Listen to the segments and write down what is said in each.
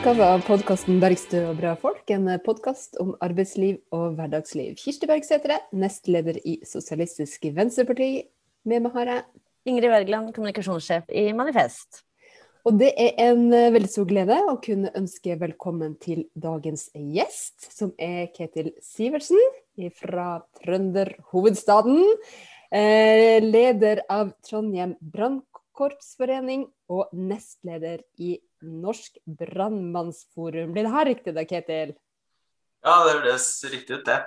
utgave av podkasten 'Bergstø og bra folk'. En podkast om arbeidsliv og hverdagsliv. Kirsti Bergstø nestleder i Sosialistisk Venstreparti. Med meg har jeg Ingrid Wergeland, kommunikasjonssjef i Manifest. Og det er en eh, veldig stor glede å kunne ønske velkommen til dagens gjest, som er Ketil Sivertsen fra trønderhovedstaden. Eh, leder av Trondheim brannkorpsforening og nestleder i Norsk brannmannsforum. Blir det her riktig da, Ketil? Ja, det høres riktig ut, det.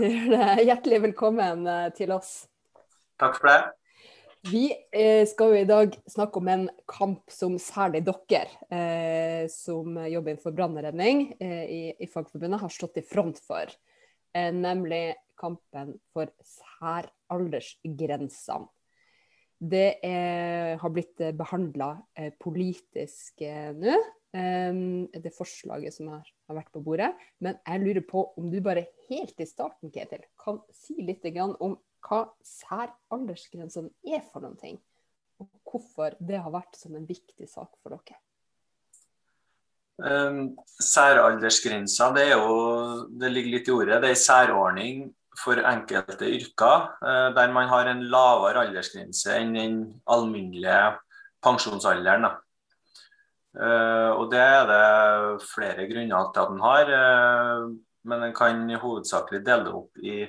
Hjertelig velkommen eh, til oss. Takk for det. Vi eh, skal jo i dag snakke om en kamp som særlig dere eh, som jobber innenfor brannredning eh, i, i, Fagforbundet, har stått i front for. Eh, nemlig kampen for særaldersgrensene. Det er, har blitt eh, behandla eh, politisk eh, nå, det forslaget som har, har, vært på bordet. Men jeg lurer på om du bare helt i starten Ketil, kan si litt om hva særaldersgrensene er for noen ting? Og hvorfor det har vært som en viktig sak for dere? Um, særaldersgrensa, det, jo, det ligger litt i ordet. Det er en særordning for enkelte yrker eh, der man har en lavere aldersgrense enn den alminnelige pensjonsalderen. Eh, og Det er det flere grunner til at den har, eh, men den kan hovedsakelig dele opp i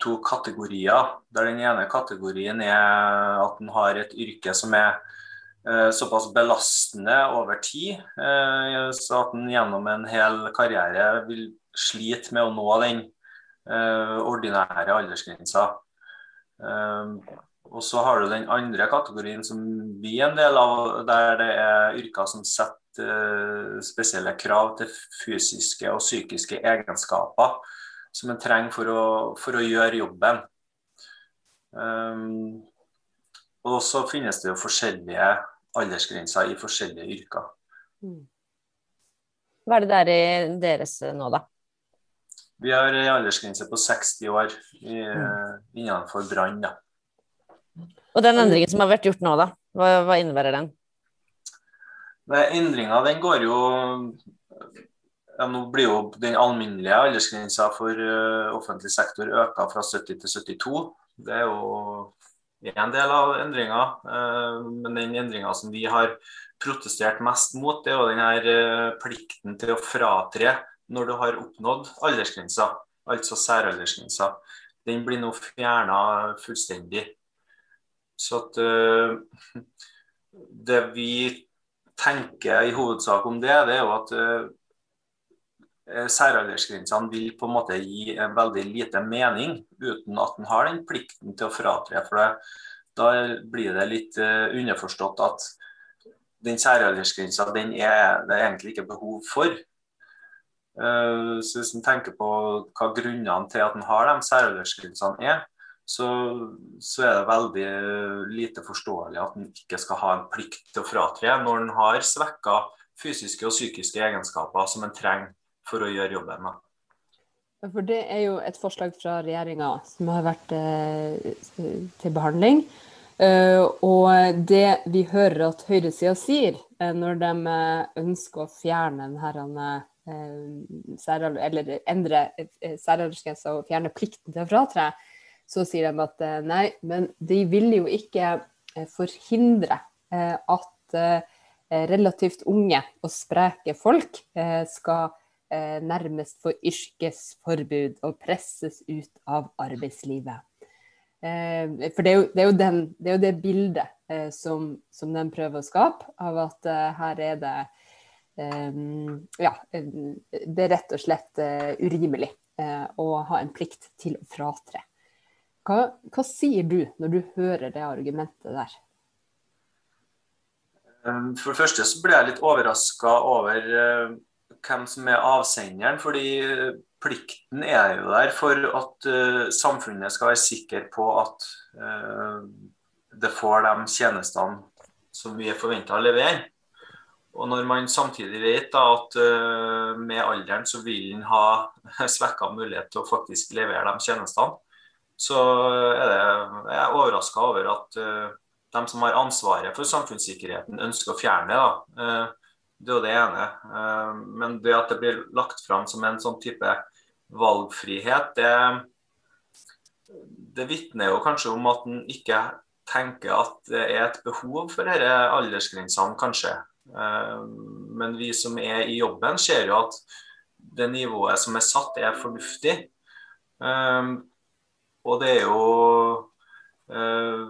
to kategorier. Der Den ene kategorien er at den har et yrke som er såpass belastende over tid, så at den gjennom en hel karriere vil slite med å nå den ordinære aldersgrenser. Eh, og så har du den andre kategorien som vi er en del av, der det er yrker som setter eh, spesielle krav til fysiske og psykiske egenskaper som en trenger for å, for å gjøre jobben. Um, og så finnes det jo forskjellige aldersgrenser i forskjellige yrker. Mm. Hva er det der i deres nå, da? Vi har en aldersgrense på 60 år i, mm. innenfor brann. Og den endringen som har vært gjort nå, da, hva, hva innebærer den? Endringa den går jo ja, Nå blir jo den alminnelige aldersgrensa for uh, offentlig sektor øka fra 70 til 72. Det er jo en del av endringa. Uh, men den endringa som vi har protestert mest mot, det er jo den her uh, plikten til å fratre når du har oppnådd aldersgrensa, altså særaldersgrensa. Den blir nå fjerna fullstendig. Så at uh, Det vi tenker i hovedsak om det, det er jo at uh, særaldersgrensene vil på en måte gi en veldig lite mening uten at en har den plikten til å fratre. For det, da blir det litt uh, underforstått at den særaldersgrensa den er det egentlig ikke behov for. Eh, så hvis en tenker på hva grunnene til at en har de særaldersgrensene er, så, så, er det veldig lite forståelig at en ikke skal ha en plikt til å fratre når en har svekka fysiske og psykiske egenskaper som en trenger for å gjøre jobben. For Det er jo et forslag fra regjeringa som har vært eh, til behandling. Eh, og det vi hører at høyresida sier eh, når de ønsker å fjerne denne Eh, eller endre eh, særaldersgrensa og fjerne plikten til å fratre, så sier de at eh, nei, men de vil jo ikke forhindre at relativt unge og spreke folk skal nærmest få yrkesforbud og presses ut av arbeidslivet. For det er jo det, er jo den, det, er jo det bildet som, som de prøver å skape, av at her er det ja, det er rett og slett eh, urimelig eh, å ha en plikt til å fratre. Hva, hva sier du når du hører det argumentet der? Ehm, for det første så ble jeg litt overraska over uh, hvem som er avsenderen. fordi plikten er jo der for at samfunnet skal være sikker på at det får de tjenestene som vi er forventa å levere. Og når man samtidig vet da, at uh, med alderen så vil en ha svekka mulighet til å faktisk levere de tjenestene, så er det, jeg er overraska over at uh, de som har ansvaret for samfunnssikkerheten, ønsker å fjerne det. Uh, Det er jo det ene. Eh, men det at det blir lagt fram som en sånn type valgfrihet, det, det vitner jo kanskje om at en ikke tenker at det er et behov for disse aldersgrensene, kanskje. Eh, men vi som er i jobben, ser jo at det nivået som er satt, er fornuftig. Eh, og det er jo uh,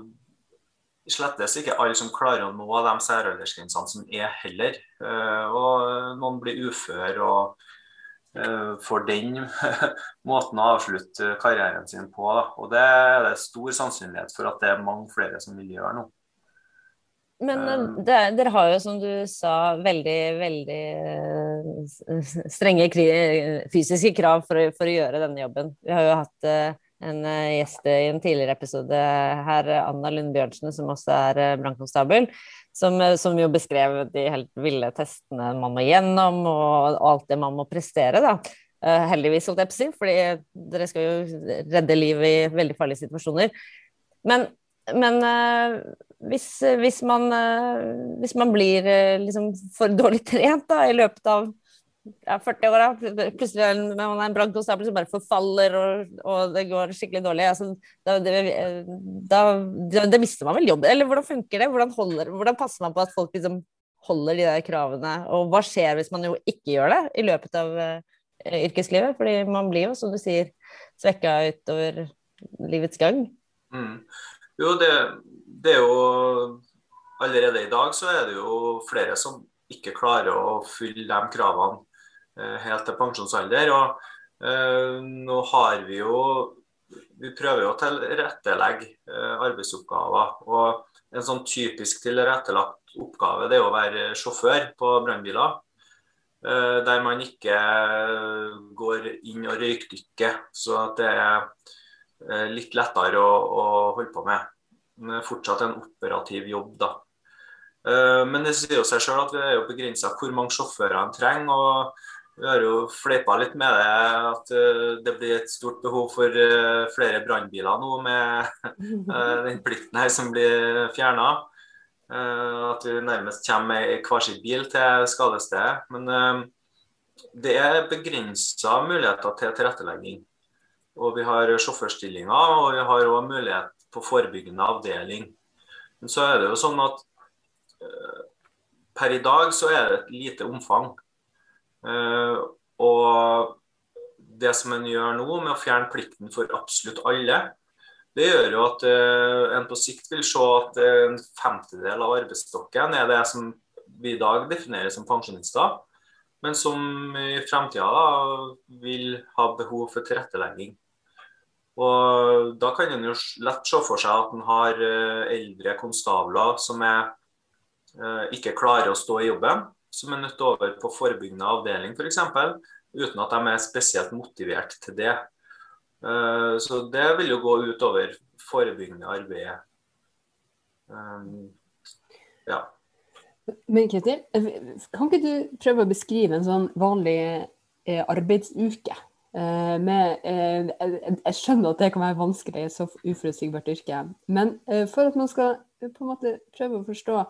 slettes ikke alle som klarer å nå de særaldersgrensene som er heller. Og noen blir ufør og får den måten å avslutte karrieren sin på. Og det er det stor sannsynlighet for at det er mange flere som vil gjøre nå. Men det, dere har jo, som du sa, veldig, veldig strenge fysiske krav for å, for å gjøre denne jobben. Vi har jo hatt en eh, gjest i en tidligere episode her, Anna Lund Bjørnsen, som også er eh, brannkonstabel, som, eh, som, jo beskrev de helt ville testene man må gjennom, og alt det man må prestere. da. heldigvis, holdt jeg på å si, fordi dere skal jo redde liv i veldig farlige situasjoner. Men, men hvis, hvis, man, hvis, man, blir liksom for dårlig trent da, i løpet av ja, 40-åra, plutselig er man en brannkonstabel som bare forfaller, og, og, det går skikkelig dårlig. Altså, da, det, da, da, mister man vel jobb. Eller hvordan funker det? Hvordan, holder, hvordan passer man på at folk liksom holder de der kravene? Og hva skjer hvis man jo ikke gjør det i løpet av uh, yrkeslivet? Fordi man blir jo, som du sier, svekka utover livets gang. Mm. Jo, det, det er jo Allerede i dag så er det jo flere som ikke klarer å fylle de kravene Eh, helt til pensjonsalder. Og eh, nå har vi jo Vi prøver jo å tilrettelegge eh, arbeidsoppgaver. Og en sånn typisk tilrettelagt oppgave det er å være sjåfør på brannbiler. Eh, der man ikke går inn og røykdykker, så at det er litt lettere å, å holde på med. Fortsatt en operativ jobb, da. Men det sier jo seg selv at vi er jo begrensa hvor mange sjåfører en trenger. og vi har jo fleipa litt med det at uh, det blir et stort behov for uh, flere brannbiler nå med den plikten her som blir fjerna. at vi nærmest kommer med hver sin bil til skadestedet. Men det er begrensa muligheter til tilrettelegging. Og vi har sjåførstillinger, og vi har òg mulighet på forebyggende avdeling. Men så er det jo sånn at per i dag så er det et lite omfang. Eh, og det som en gjør nå, med å fjerne plikten for absolutt alle, det gjør jo at uh, en på sikt vil se at en femtedel av arbeidsstokken er det som vi i dag definerer som pensjonister, men som i fremtida vil ha behov for tilrettelegging. Og Da kan en jo lett se for seg at en har uh, eldre konstabler som er, uh, ikke klarer å stå i jobben, som er nødt til over på forebyggende avdeling f.eks., uten at de er spesielt motivert til det. Eh, så det vil jo gå utover forebyggende arbeid. Eh, ja. Men Ketil, kan ikke du prøve å beskrive en sånn vanlig eh, arbeidsuke? Med, jeg skjønner at det kan være vanskelig i et så uforutsigbart yrke, men for at man skal på en måte prøve å forstå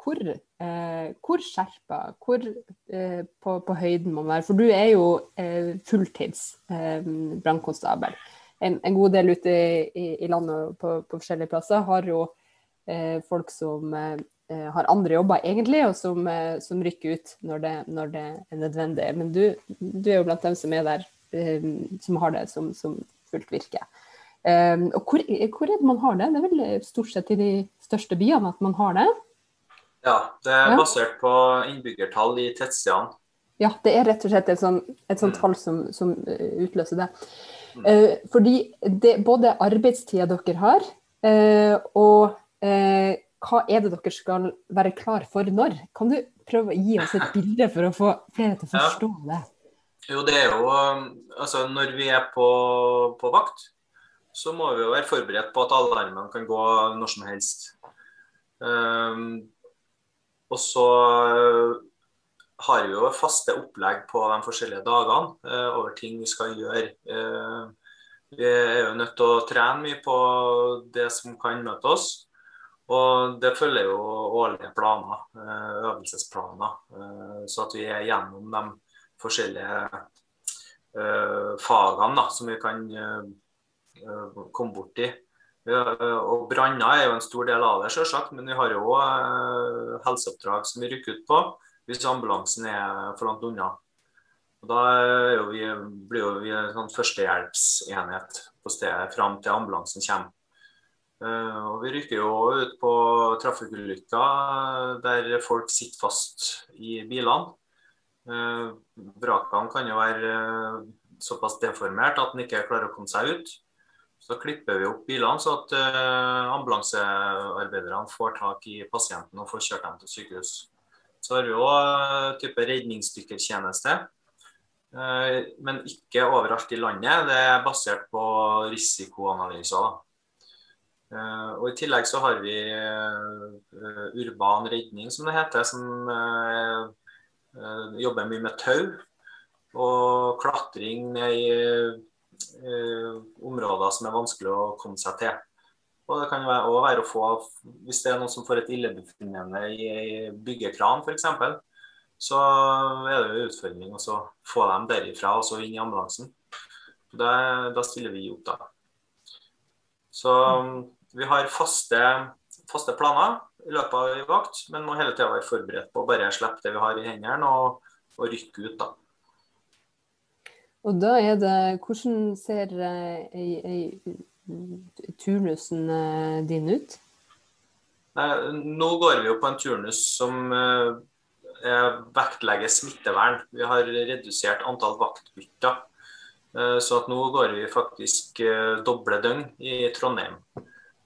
hvor, eh, hvor skjerpa, hvor eh, på, på, høyden man være? For du er jo eh, fulltids eh, brannkonstabel. En, en, god del ute i, i landet på, på, forskjellige plasser har jo eh, folk som eh, har andre jobber egentlig, og som, eh, som rykker ut når det, når det, er nødvendig. Men du, du, er jo blant dem som er der, som har det som, som fullt virke. og hvor, hvor, er det man har det? Det er vel stort sett i de største byene at man har det? Ja, det er basert på innbyggertall i tettstedene. Ja, det er rett og slett et sånt, et sånt mm. tall som, som, eh, utløser det. Mm. Eh, fordi det, både arbeidstida dere har, eh, og eh, hva er det dere skal være klar for når? Kan du prøve å gi oss et bilde for å få flere til å forstå ja. det? Jo, det er jo Altså, når vi er på, på vakt, så må vi jo være forberedt på at alarmene kan gå når som helst. Um, og så eh, har vi jo faste opplegg på de forskjellige dagene uh, over ting vi skal gjøre. Uh, vi er jo nødt til å trene mye på det som kan møte oss. Og det følger jo årlige planer, øvelsesplaner, så at vi er gjennom de forskjellige fagene da, som vi kan komme borti. Og Branner er jo en stor del av det, selvsagt, men vi har jo òg helseoppdrag som vi rykker ut på hvis ambulansen er for langt unna. Og Da jo vi, blir jo vi en sånn førstehjelpsenhet på stedet fram til ambulansen kommer. Uh, og Vi rykker jo ut på trafikkulykker der folk sitter fast i bilene. Uh, vrakene kan jo være såpass deformert at den ikke klarer å komme seg ut. Så klipper vi opp bilene så at ambulansearbeiderne får tak i pasienten og får kjørt dem til sykehus. Så har vi òg type redningsdykkertjeneste. Eh, men ikke overalt i landet. Det er basert på risikoanalyser. Eh, og I tillegg så har vi eh, urban redning, som det heter, som jobber mye med tau. Og klatring ned i områder som er vanskelig å komme seg til. Og det kan òg være å få, hvis det er noen som får et illebefinnende i byggekran f.eks., så er det jo utfordring å få dem derifra og så inn i ambulansen. Da, stiller vi opp, da. Så vi har faste, faste, planer i løpet av en vakt, men må hele tida være forberedt på å bare slippe det vi har i hendene og, og, rykke ut, da. Og da er det Hvordan ser ei, ei turnusen eh, din ut? Nå går vi jo på en turnus som eh, vektlegger smittevern. Vi har redusert antall vaktbytter. Eh, så at nå går vi faktisk eh, doble døgn i Trondheim.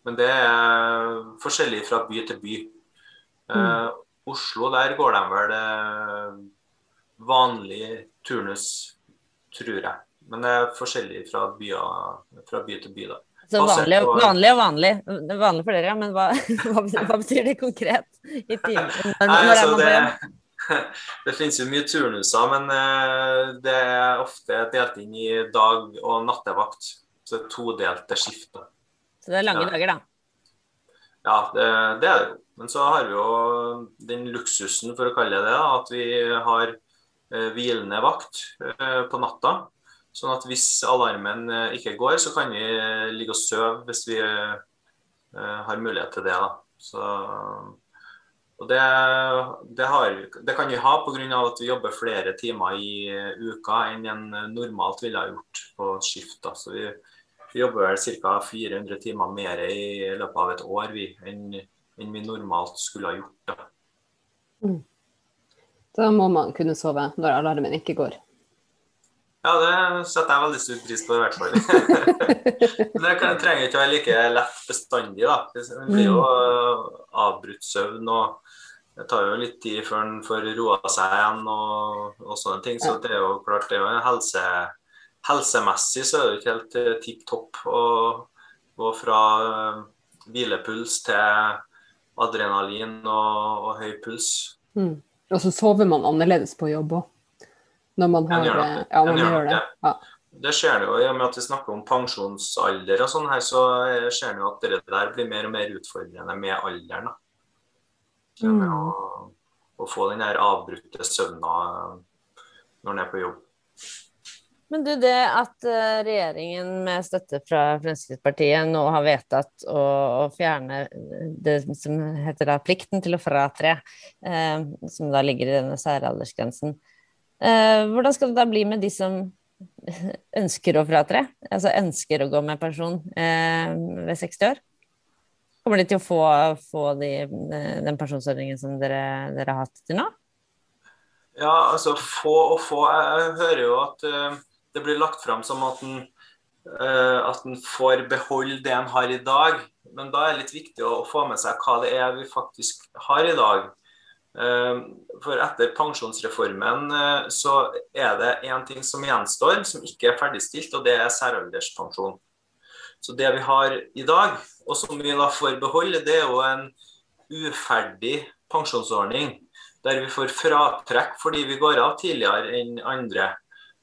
Men det er forskjellig fra by til by. Eh, mm. Oslo, der går de vel vanlig turnus, tror jeg. Men det er forskjellig fra, byer, fra by til by, da. Så vanlig, vanlig og vanlig. Det vanlig for dere, ja. Men hva, hva, hva betyr det konkret i timen? Nei, altså, det, det finnes jo mye turnuser, men eh, det er ofte delt inn i dag- og nattevakt. Så det er todelte skifter. Så det er lange ja. dager, da? Ja, det, det, er det jo. Men så har vi jo den luksusen, for å kalle det det, at vi har eh, hvilende vakt eh, på natta. Sånn at hvis alarmen ikke går, så kan vi ligge og sove hvis vi har mulighet til det. da. Så og det, det, har, det, kan vi ha pga. at vi jobber flere timer i uka enn en normalt ville ha gjort på skift. Da. Så vi, vi jobber vel ca. 400 timer mer i løpet av et år vi, enn, enn, vi normalt skulle ha gjort. Da. Mm. da må man kunne sove når alarmen ikke går. Ja, det setter jeg veldig stor pris på i hvert fall. det kan, trenger ikke å være like lett bestandig. da. Det blir jo avbrutt søvn. og det tar jo litt tid før en får roa seg igjen og, og, sånne ting. Så det er jo klart det er jo en helse, helsemessig så er det ikke helt eh, tipp topp å gå fra uh, hvilepuls til adrenalin og, og høy puls. Mm. Og så sover man annerledes på jobb òg. Når man har gjør det. Ja, man gjør det. Ja. Det skjer jo, I og med at vi snakker om pensjonsalder og sånn her, så ser en jo at det der blir mer og mer utfordrende med alderen. da. Mm. Å, å, få den der avbrutte søvna når en er på jobb. Men du, det at eh, regjeringen med støtte fra Fremskrittspartiet nå har vedtatt å, å fjerne det som heter da plikten til å fratre, eh, som da ligger i denne særaldersgrensen, eh, hvordan skal det da bli med de som ønsker å fratre? Altså ønsker å gå med pensjon eh, ved 60 år? Kommer de til å få, få de, den pensjonsordningen som dere, dere, har hatt til nå? Ja, altså få og få. Jeg hører jo at uh, det blir lagt fram som at en, uh, at en får beholde det en har i dag. Men da er det litt viktig å, få med seg hva det er vi faktisk har i dag. Uh, for etter pensjonsreformen så er det én ting som gjenstår, som ikke er ferdigstilt, og det er særalderspensjon. Så det vi har i dag, og som vi da får beholde, det er jo en uferdig pensjonsordning. Der vi får fratrekk fordi vi går av tidligere enn andre.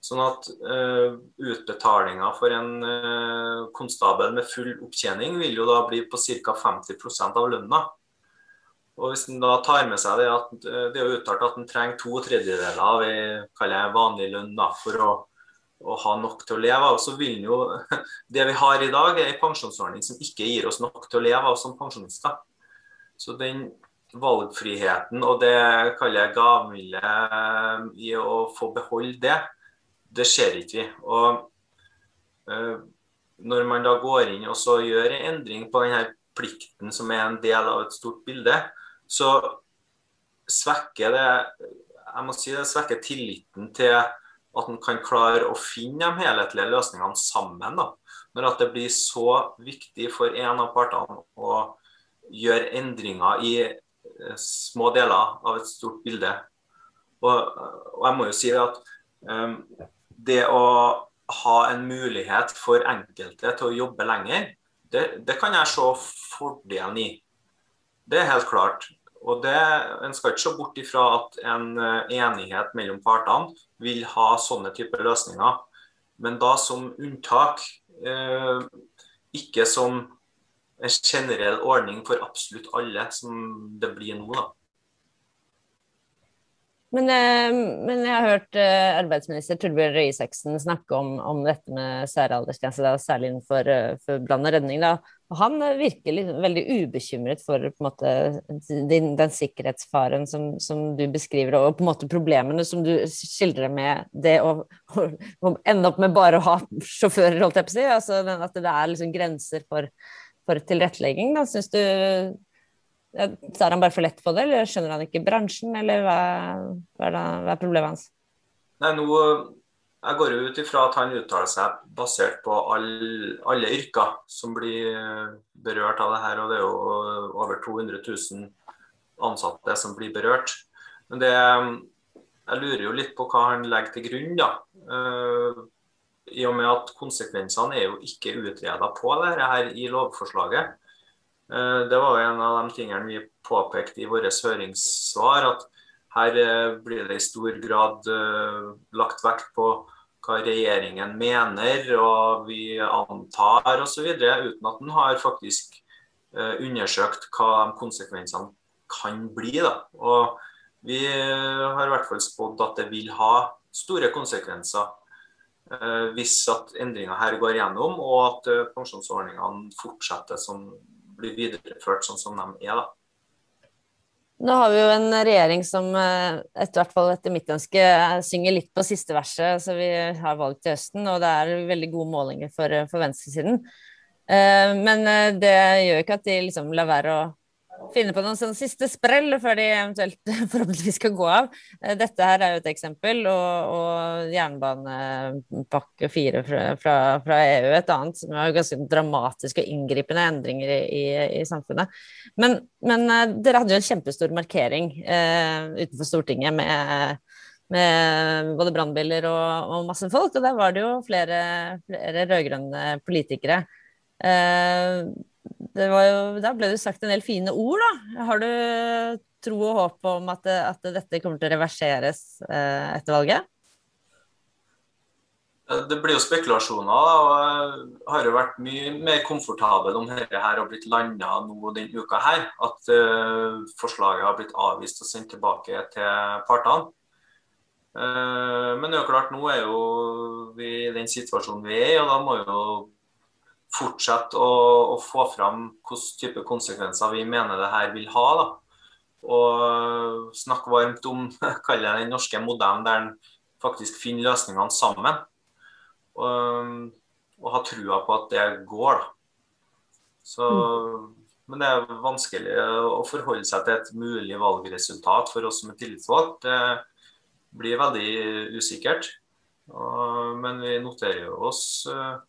Sånn at uh, utbetalinga for en uh, konstabel med full opptjening vil jo da bli på ca. 50% av lønna. Og hvis en da tar med seg det at det er jo uttalt at en trenger to tredjedeler av en vanlig lønn da, for å, å, ha nok til å leve av, så vil jo Det vi har i dag, er en pensjonsordning som ikke gir oss nok til å leve av som pensjonister. Så den valgfriheten og det kaller jeg gavmilde i å få beholde det, det ser ikke vi. Og uh, når man da går inn og så gjør en endring på denne plikten som er en del av et stort bilde, så svekker det jeg må si det svekker tilliten til at en kan klare å finne de helhetlige løsningene sammen. Da. Når at det blir så viktig for en av partene å gjøre endringer i eh, små deler av et stort bilde. Og, og jeg må jo si det at um, det å ha en mulighet for enkelte til å jobbe lenger, det, det kan jeg se fordelen i. Det er helt klart. Og det, En skal ikke se bort ifra at en eh, enighet mellom partene vil ha sånne typer løsninger. Men da som unntak, eh, ikke som en generell ordning for absolutt alle, som det blir nå. da. Men, eh, men, jeg har hørt eh, arbeidsminister Torbjørn Røe Isaksen snakke om, om, dette med særaldersgrense, særlig innenfor eh, for brann og redning. Da. Og han virker liksom veldig ubekymret for måte, den, den, sikkerhetsfaren som, som, du beskriver, og på en måte problemene som du skildrer med det å, å, å ende opp med bare å ha sjåfører, holdt jeg på å si. Altså, at det er liksom grenser for, for tilrettelegging. Da. Syns du Tar han bare for lett på det, eller skjønner han ikke bransjen, eller hva, hva, er, det, hva er, problemet hans? Nei, nå, Jeg går jo ut ifra at han uttaler seg basert på all, alle yrker som blir berørt av det her. og Det er jo over 200 000 ansatte som blir berørt. Men det, jeg lurer jo litt på hva han legger til grunn. da. Uh, I og med at konsekvensene er jo ikke utreda på dette her i lovforslaget. Eh, det var en av de tingene vi påpekte i våre høringssvar. At her eh, blir det i stor grad eh, lagt vekt på hva regjeringen mener og vi antar osv., uten at en har faktisk undersøkt hva konsekvensene kan bli. Da. Og vi har i hvert fall spådd at det vil ha store konsekvenser hvis at endringa her går gjennom, og at pensjonsordningene fortsetter som blir videreført sånn som de er. da. Nå har vi jo en regjering som eh, etter, hvert fall etter mitt ønske synger litt på siste verset, så vi har valg til høsten, og det er veldig gode målinger for, for venstresiden. Eh, men eh, det gjør ikke at de liksom lar være å finne på noen sånn siste sprell før de eventuelt forhåpentligvis skal gå av. Eh, dette her er jo et eksempel, og, og jernbanepakke fire fra, fra, fra, EU et annet, som er ganske dramatiske og inngripende endringer i, i, i samfunnet. Men, men, eh, dere hadde jo en kjempestor markering eh, utenfor Stortinget med med både brannbiler og, og, masse folk, og der var det jo flere, flere rød-grønne politikere. Eh, jo, da ble det sagt en del fine ord, da. Har du tro og håp om at, at dette kommer til å reverseres eh, etter valget? Det blir jo spekulasjoner. Og Jeg har jo vært mye mer komfortabel om dette her har blitt landa nå denne uka her. At uh, forslaget har blitt avvist og sendt tilbake til partene. Uh, men det er jo klart, nå er jo vi i den situasjonen vi er i, og da må jo fortsette å, å, få fram hvilke type konsekvenser vi mener det her vil ha. Da. Og snakke varmt om den norske modellen der en faktisk finner løsningene sammen. Og, og ha trua på at det går. Da. Så, mm. Men det er vanskelig å forholde seg til et mulig valgresultat for oss som er tillitsvalgt. Det blir veldig usikkert. Og, men vi noterer jo oss uh,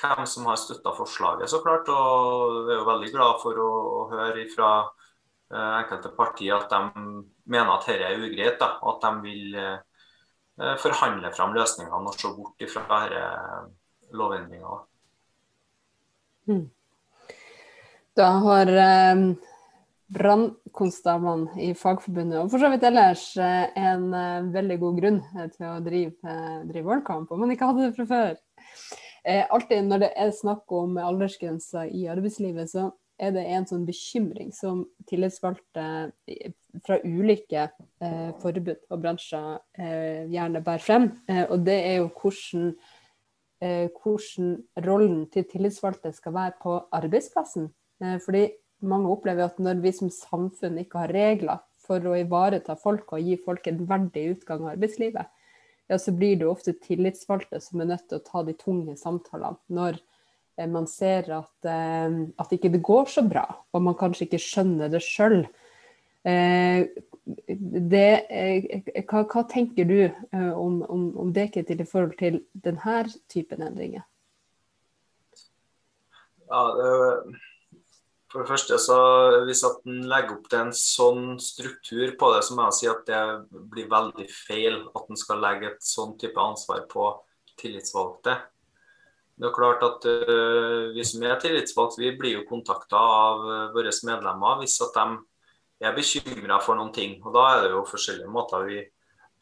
hvem som har støtta forslaget, så klart. Og er jo veldig glad for å, å høre fra eh, enkelte partier at de mener at dette er ugreit, da, at de vil eh, forhandle fram løsningene og se bort fra disse lovendringene. Mm. Da har eh, brannkonstablene i Fagforbundet, og for så vidt ellers en veldig god grunn til å drive, drive valgkamp, om man ikke hadde det fra før. Alltid når det er snakk om aldersgrenser i arbeidslivet, så er det en sånn bekymring som tillitsvalgte fra ulike eh, forbud og bransjer eh, gjerne bærer frem. Eh, og det er jo hvordan, eh, hvordan, rollen til tillitsvalgte skal være på arbeidsplassen. Eh, fordi mange opplever at når vi som samfunn ikke har regler for å ivareta folk og gi folk en verdig utgang av arbeidslivet, ja, så blir det ofte tillitsvalgte som er nødt til å ta de tunge samtalene. når Eh, man ser at, eh, at ikke det går så bra, og man kanskje ikke skjønner det sjøl. Eh, hva, hva, tenker du om, om, om det, Ketil, i forhold til denne typen endringer? Ja, for det første, så Hvis at en legger opp til en sånn struktur på det, så må jeg si at det blir veldig feil at en skal legge et sånn type ansvar på tillitsvalgte. Det er klart at uh, Vi som er tillitsvalgte, vi blir jo kontakta av uh, våre medlemmer hvis at de er bekymra for noen ting. og Da er det jo forskjellige måter vi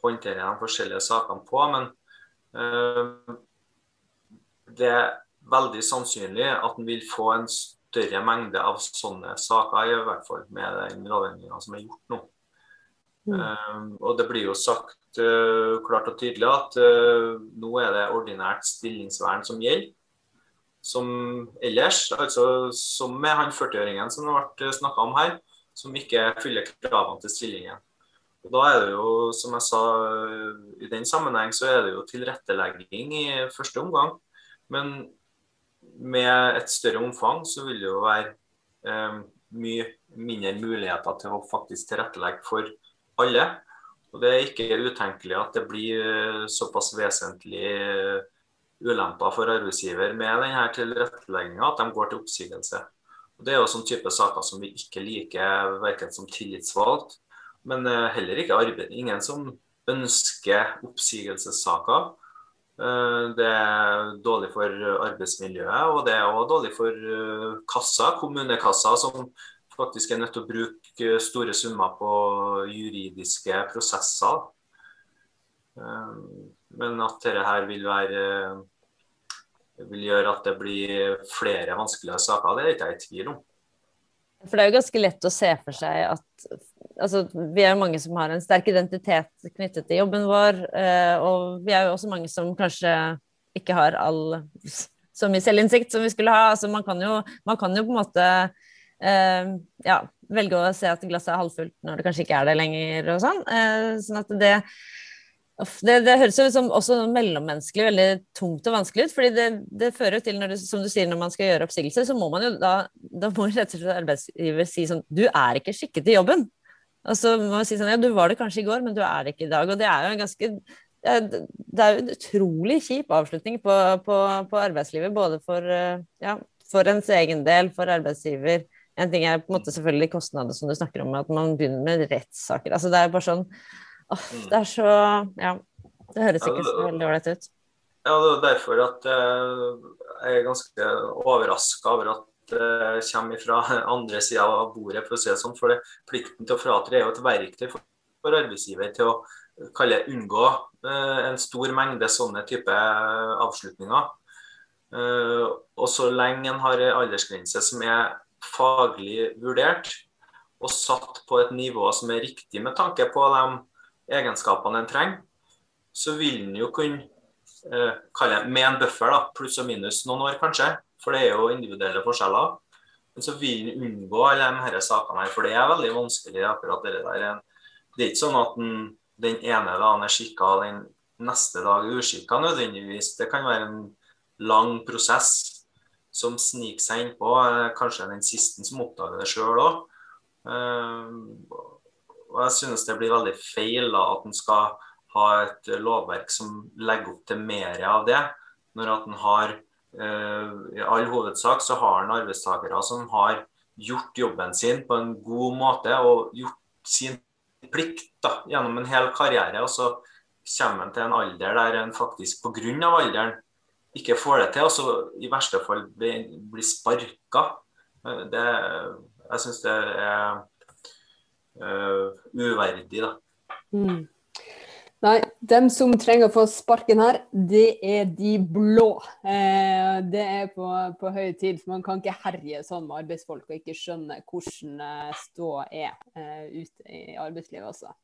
håndterer de forskjellige sakene på. Men uh, det er veldig sannsynlig at en vil få en større mengde av sånne saker, i hvert fall med den lovendringa som er gjort nå. Mm. og det blir jo sagt uh, klart og tydelig at uh, nå er det ordinært stillingsvern som gjelder. Som ellers, altså som med han 40-åringen som det ble snakka om her, som ikke fyller kravene til stillingen. Og Da er det jo, som jeg sa i den sammenheng, så er det jo tilrettelegging i første omgang. Men med et større omfang så vil det jo være eh, mye mindre muligheter til å faktisk tilrettelegge for alle. Og Det er ikke utenkelig at det blir eh, såpass vesentlig eh, ulemper for arbeidsgiver med denne tilrettelegginga at de går til oppsigelse. Og Det er jo sånn type saker som vi ikke liker, verken som tillitsvalgt, men eh, heller ikke arbeid. Ingen som ønsker oppsigelsessaker. Det er dårlig for arbeidsmiljøet, og det er også dårlig for kassa, kommunekassa, som faktisk er nødt til å bruke store summer på juridiske prosesser. Eh, men at dette her vil være vil gjøre at det blir flere vanskelige saker, det er ikke jeg i tvil om. For det er jo ganske lett å se for seg at altså, Vi er jo mange som har en sterk identitet knyttet til jobben vår. Eh, og vi er jo også mange som kanskje ikke har all så mye selvinnsikt som vi skulle ha. Altså, man, kan jo, man kan jo på en måte eh, ja, velge å se at glasset er halvfullt når det kanskje ikke er det lenger og sånn. Eh, sånn at det, det, det høres jo som også mellommenneskelig veldig tungt og vanskelig ut. fordi det, det fører til, når det, som du sier, når man skal gjøre oppsigelse, så må man jo da, da må rett og slett arbeidsgiver si sånn Du er ikke skikket til jobben. Og så må man si sånn Ja, du var det kanskje i går, men du er det ikke i dag. Og det er jo en ganske det er jo en utrolig kjip avslutning på, på, på arbeidslivet, både for, ja, for ens egen del, for arbeidsgiver, en ting er på en måte selvfølgelig kostnader som du snakker om, at man begynner med rettssaker. Altså det er bare sånn åh, mm. Det er så Ja. Det høres ikke så veldig ålreit ut. Ja, det er derfor at jeg er ganske overraska over at det kommer fra andre sida av bordet, for å si det sånn. For det, plikten til å fratre er jo et verktøy for, for arbeidsgiver til å kalle unngå uh, en stor mengde sånne type avslutninger. Uh, og så lenge en har en aldersgrense som er faglig vurdert og satt på et nivå som er riktig med tanke på de egenskapene en trenger, så vil en jo kunne uh, kalle med en buffer, da, pluss og minus noen år kanskje, for det er jo individuelle forskjeller. Men så vil en unngå alle disse sakene her, for det er veldig vanskelig. akkurat Det der. Det er ikke sånn at den, den ene dagen er skikka, den neste dag er uskikka nødvendigvis. Det kan være en lang prosess som sniker seg innpå. Eh, kanskje den siste som oppdager det sjøl òg. Eh, og jeg synes det blir veldig feil da, at en skal ha et lovverk som legger opp til mer av det. Når at en har I all hovedsak så har han arbeidstakere som har gjort jobben sin på en god måte og gjort sin plikt da, gjennom en hel karriere. Og så kommer en til en alder der en faktisk pga. alderen ikke får det til, og så i verste fall blir blir sparka. Det, jeg syns det er uh, uverdig. da. Mm. Nei, dem som trenger å få sparken her, det er de blå. Eh, det er på, på høy tid. for Man kan ikke herje sånn med arbeidsfolk og ikke skjønne hvordan eh, ståa er eh, ute i arbeidslivet også.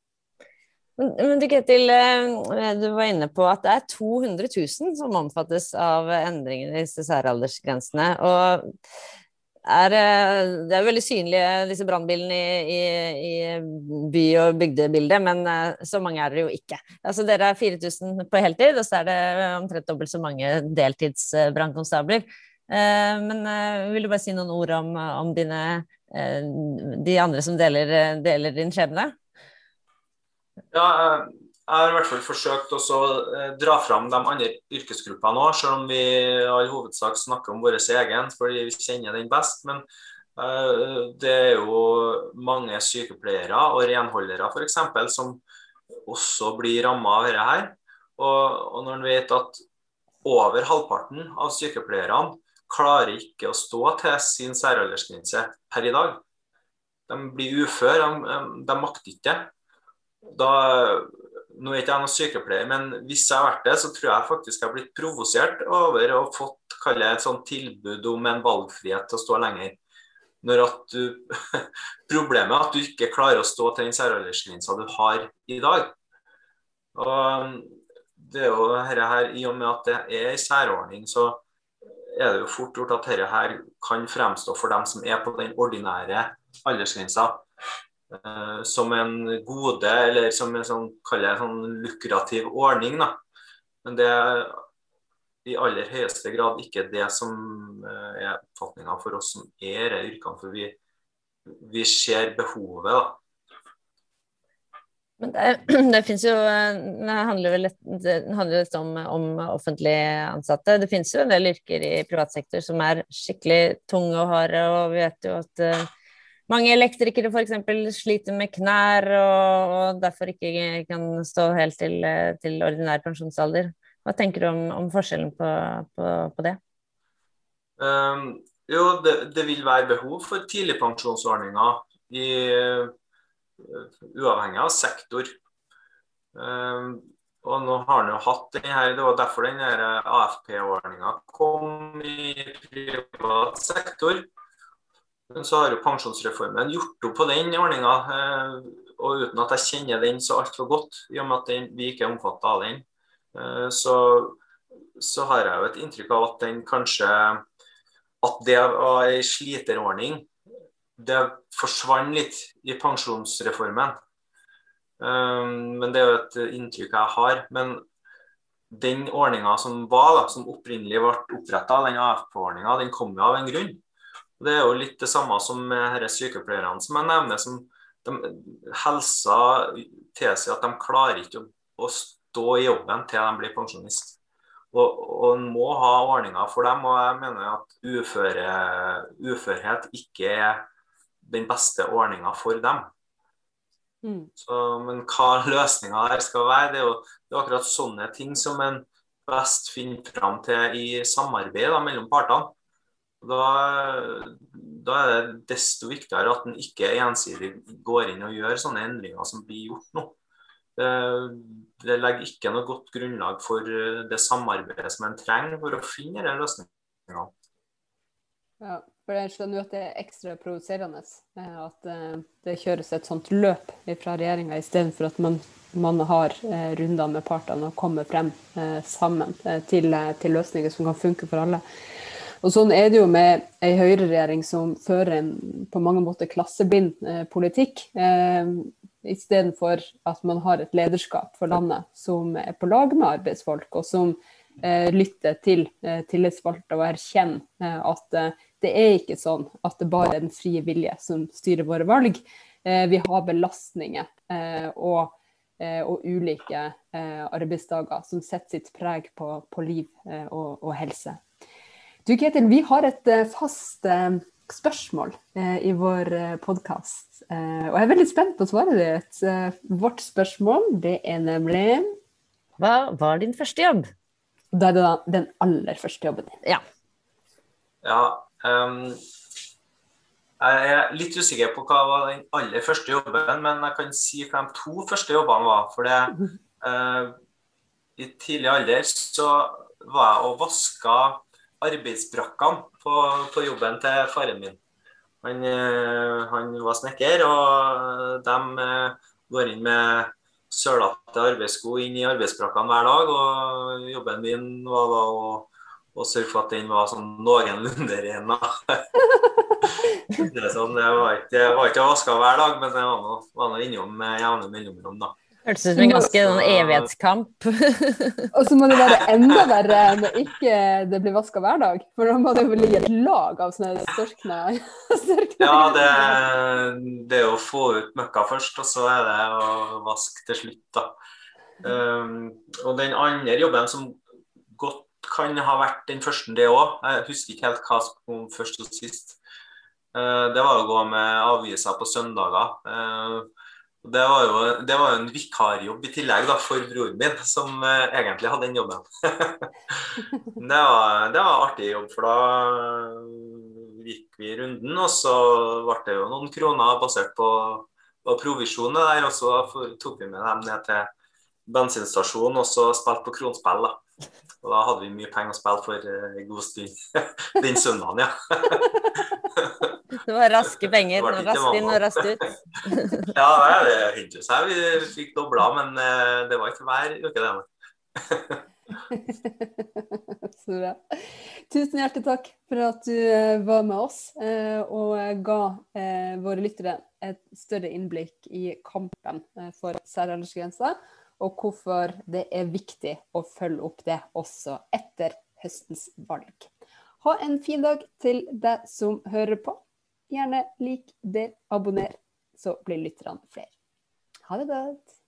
Men, men du, Ketil, eh, du var inne på at det er 200 000 som omfattes av endringene i disse særaldersgrensene. og er, eh, det er veldig synlige, disse brannbilene i, i, i by- og bygdebildet, men eh, så mange er dere jo ikke. Altså, dere er 4000 på heltid, og så er det omtrent dobbelt så mange deltidsbrannkonstabler. Eh, men vil du bare si noen ord om, om dine, de andre som deler, deler din skjebne? Ja, jeg har i hvert fall forsøkt å eh, dra fram de andre yrkesgruppene òg, selv om vi i all hovedsak snakker om vår egen, fordi vi kjenner den best. Men uh, det er jo mange sykepleiere og renholdere f.eks. som også blir ramma av dette her. Og når en vet at over halvparten av sykepleierne klarer ikke å stå til sin særaldersgrense per i dag. De blir uføre, de, de makter ikke. Da nå er ikke jeg noen sykepleier, men hvis jeg har vært det, så tror jeg faktisk jeg har blitt provosert over å fått kalle et sånt tilbud om en valgfrihet til å stå lenger. Når at du, Problemet er at du ikke klarer å stå til den særaldersgrensa du har i dag. Og det er jo dette her, I og med at det er en særordning, så er det jo fort gjort at dette her kan fremstå for dem som er på den ordinære aldersgrensa Eh, som en gode, eller som en sånn, sånn lukrativ ordning. Da. Men det er i aller høyeste grad ikke det som eh, er oppfatninga for oss som er i yrkene. For vi, vi ser behovet. da. Men det, det finnes jo eh, Det handler vel litt, handler litt om, om offentlig ansatte. Det finnes jo en del yrker i privat sektor som er skikkelig tunge og harde, og vi vet jo at mange elektrikere f.eks. sliter med knær og, og, derfor ikke kan stå helt til, til ordinær pensjonsalder. Hva tenker du om, om forskjellen på, på, på det? Um, jo, det, det, vil være behov for tidligpensjonsordninger i uh, uavhengig av sektor. Um, og nå har jo hatt den her, Det var derfor den AFP-ordninga kom i privat sektor. Men så har jo pensjonsreformen gjort opp på den ordninga. Eh, og uten at jeg kjenner den så altfor godt, i og med at den, vi ikke er omfattet av den, eh, så, så, har jeg jo et inntrykk av at den kanskje At det var ei sliterordning. Det forsvant litt i pensjonsreformen. Eh, men det er jo et inntrykk jeg har. Men den ordninga som var, da, som opprinnelig ble oppretta, den AFP-ordninga, den kom jo av en grunn. Det er jo litt det samme som med disse sykepleierne som jeg nevner. som de, Helsa tilsier at de klarer ikke å, å, stå i jobben til de blir pensjonist. Og, og en må ha ordninger for dem. Og jeg mener at uføre, uførhet ikke er den beste ordninga for dem. Mm. Så, men hva løsninga der skal være, det er jo det er akkurat sånne ting som en best finner fram til i samarbeid da, mellom partene. Da, da, er det desto viktigere at en ikke ensidig går inn og gjør sånne endringer som blir gjort nå. Det, det legger ikke noe godt grunnlag for eh, det samarbeidet som en trenger for å finne disse løsningene. Ja, for jeg skjønner jo at det er ekstra provoserende eh, at eh, det kjøres et sånt løp fra regjeringa istedenfor at man, man har runder med partene og kommer frem sammen til, til løsninger som kan funke for alle. Og sånn er det jo med ei høyreregjering som fører en på mange måter klasseblind eh, politikk. Eh, Istedenfor at man har et lederskap for landet som er på lag med arbeidsfolk, og som eh, lytter til eh, tillitsvalgte og erkjenner eh, at eh, det er ikke sånn at det bare er den frie vilje som styrer våre valg. Eh, vi har belastninger og, og, ulike arbeidsdager som setter sitt preg på, på liv og, og helse. Du Ketil, vi har et eh, fast eh, spørsmål eh, i vår podkast. og jeg er veldig spent på svaret ditt. vårt spørsmål det er nemlig Hva var din første jobb? Da er det da den aller første jobben din. Ja. ja um, Jeg er litt usikker på hva var den aller første jobben, men jeg kan si hva de to første jobbene var. For det, uh, i tidlig alder så var jeg og vaska arbeidsbrakkene på, på, jobben til faren min. Han, eh, han var snekker, og de eh, går inn med sølete arbeidssko inn i arbeidsbrakkene hver dag. Og jobben min var da å, å sørge for at den var sånn noenlunde ren. det, sånn, det var ikke, var ikke vaska hver dag, men det var nå innom med jevne mellomrom. da. Hørtes ut som en ganske sånn evighetskamp. og så må det være enda verre når ikke det blir vaska hver dag. For da må det jo ligge et lag av sånne størkne Ja, det, det, er å få ut møkka først, og så er det å vaske til slutt, da. Um, og den andre jobben som godt kan ha vært den første, det òg. Jeg husker ikke helt hva som kom først og sist. Uh, det var å gå med aviser på søndager. Uh, det var jo det var en vikarjobb i tillegg da, for broren min, som uh, egentlig hadde den jobben. det, var, det var artig jobb, for da gikk vi runden, og så ble det jo noen kroner basert på, på provisjonen der. Og så tok vi med dem ned til bensinstasjonen og så spilte på kronspill. da. Og da hadde vi mye penger å spille for en god stund den søndagen, ja. Det var raske penger. Raskt inn og raskt ut. ja, det hendte seg. Vi fikk dobla, men eh, det var ikke hver uke, det. Så bra. Tusen hjertelig takk for at du eh, var med oss eh, og ga våre lyttere et større innblikk i kampen for særaldersgrensa, og hvorfor det er viktig å følge opp det også etter høstens valg. Ha en fin dag til deg som hører på. Gjerne lik, del, abonner, så blir lytterne flere. Ha det godt.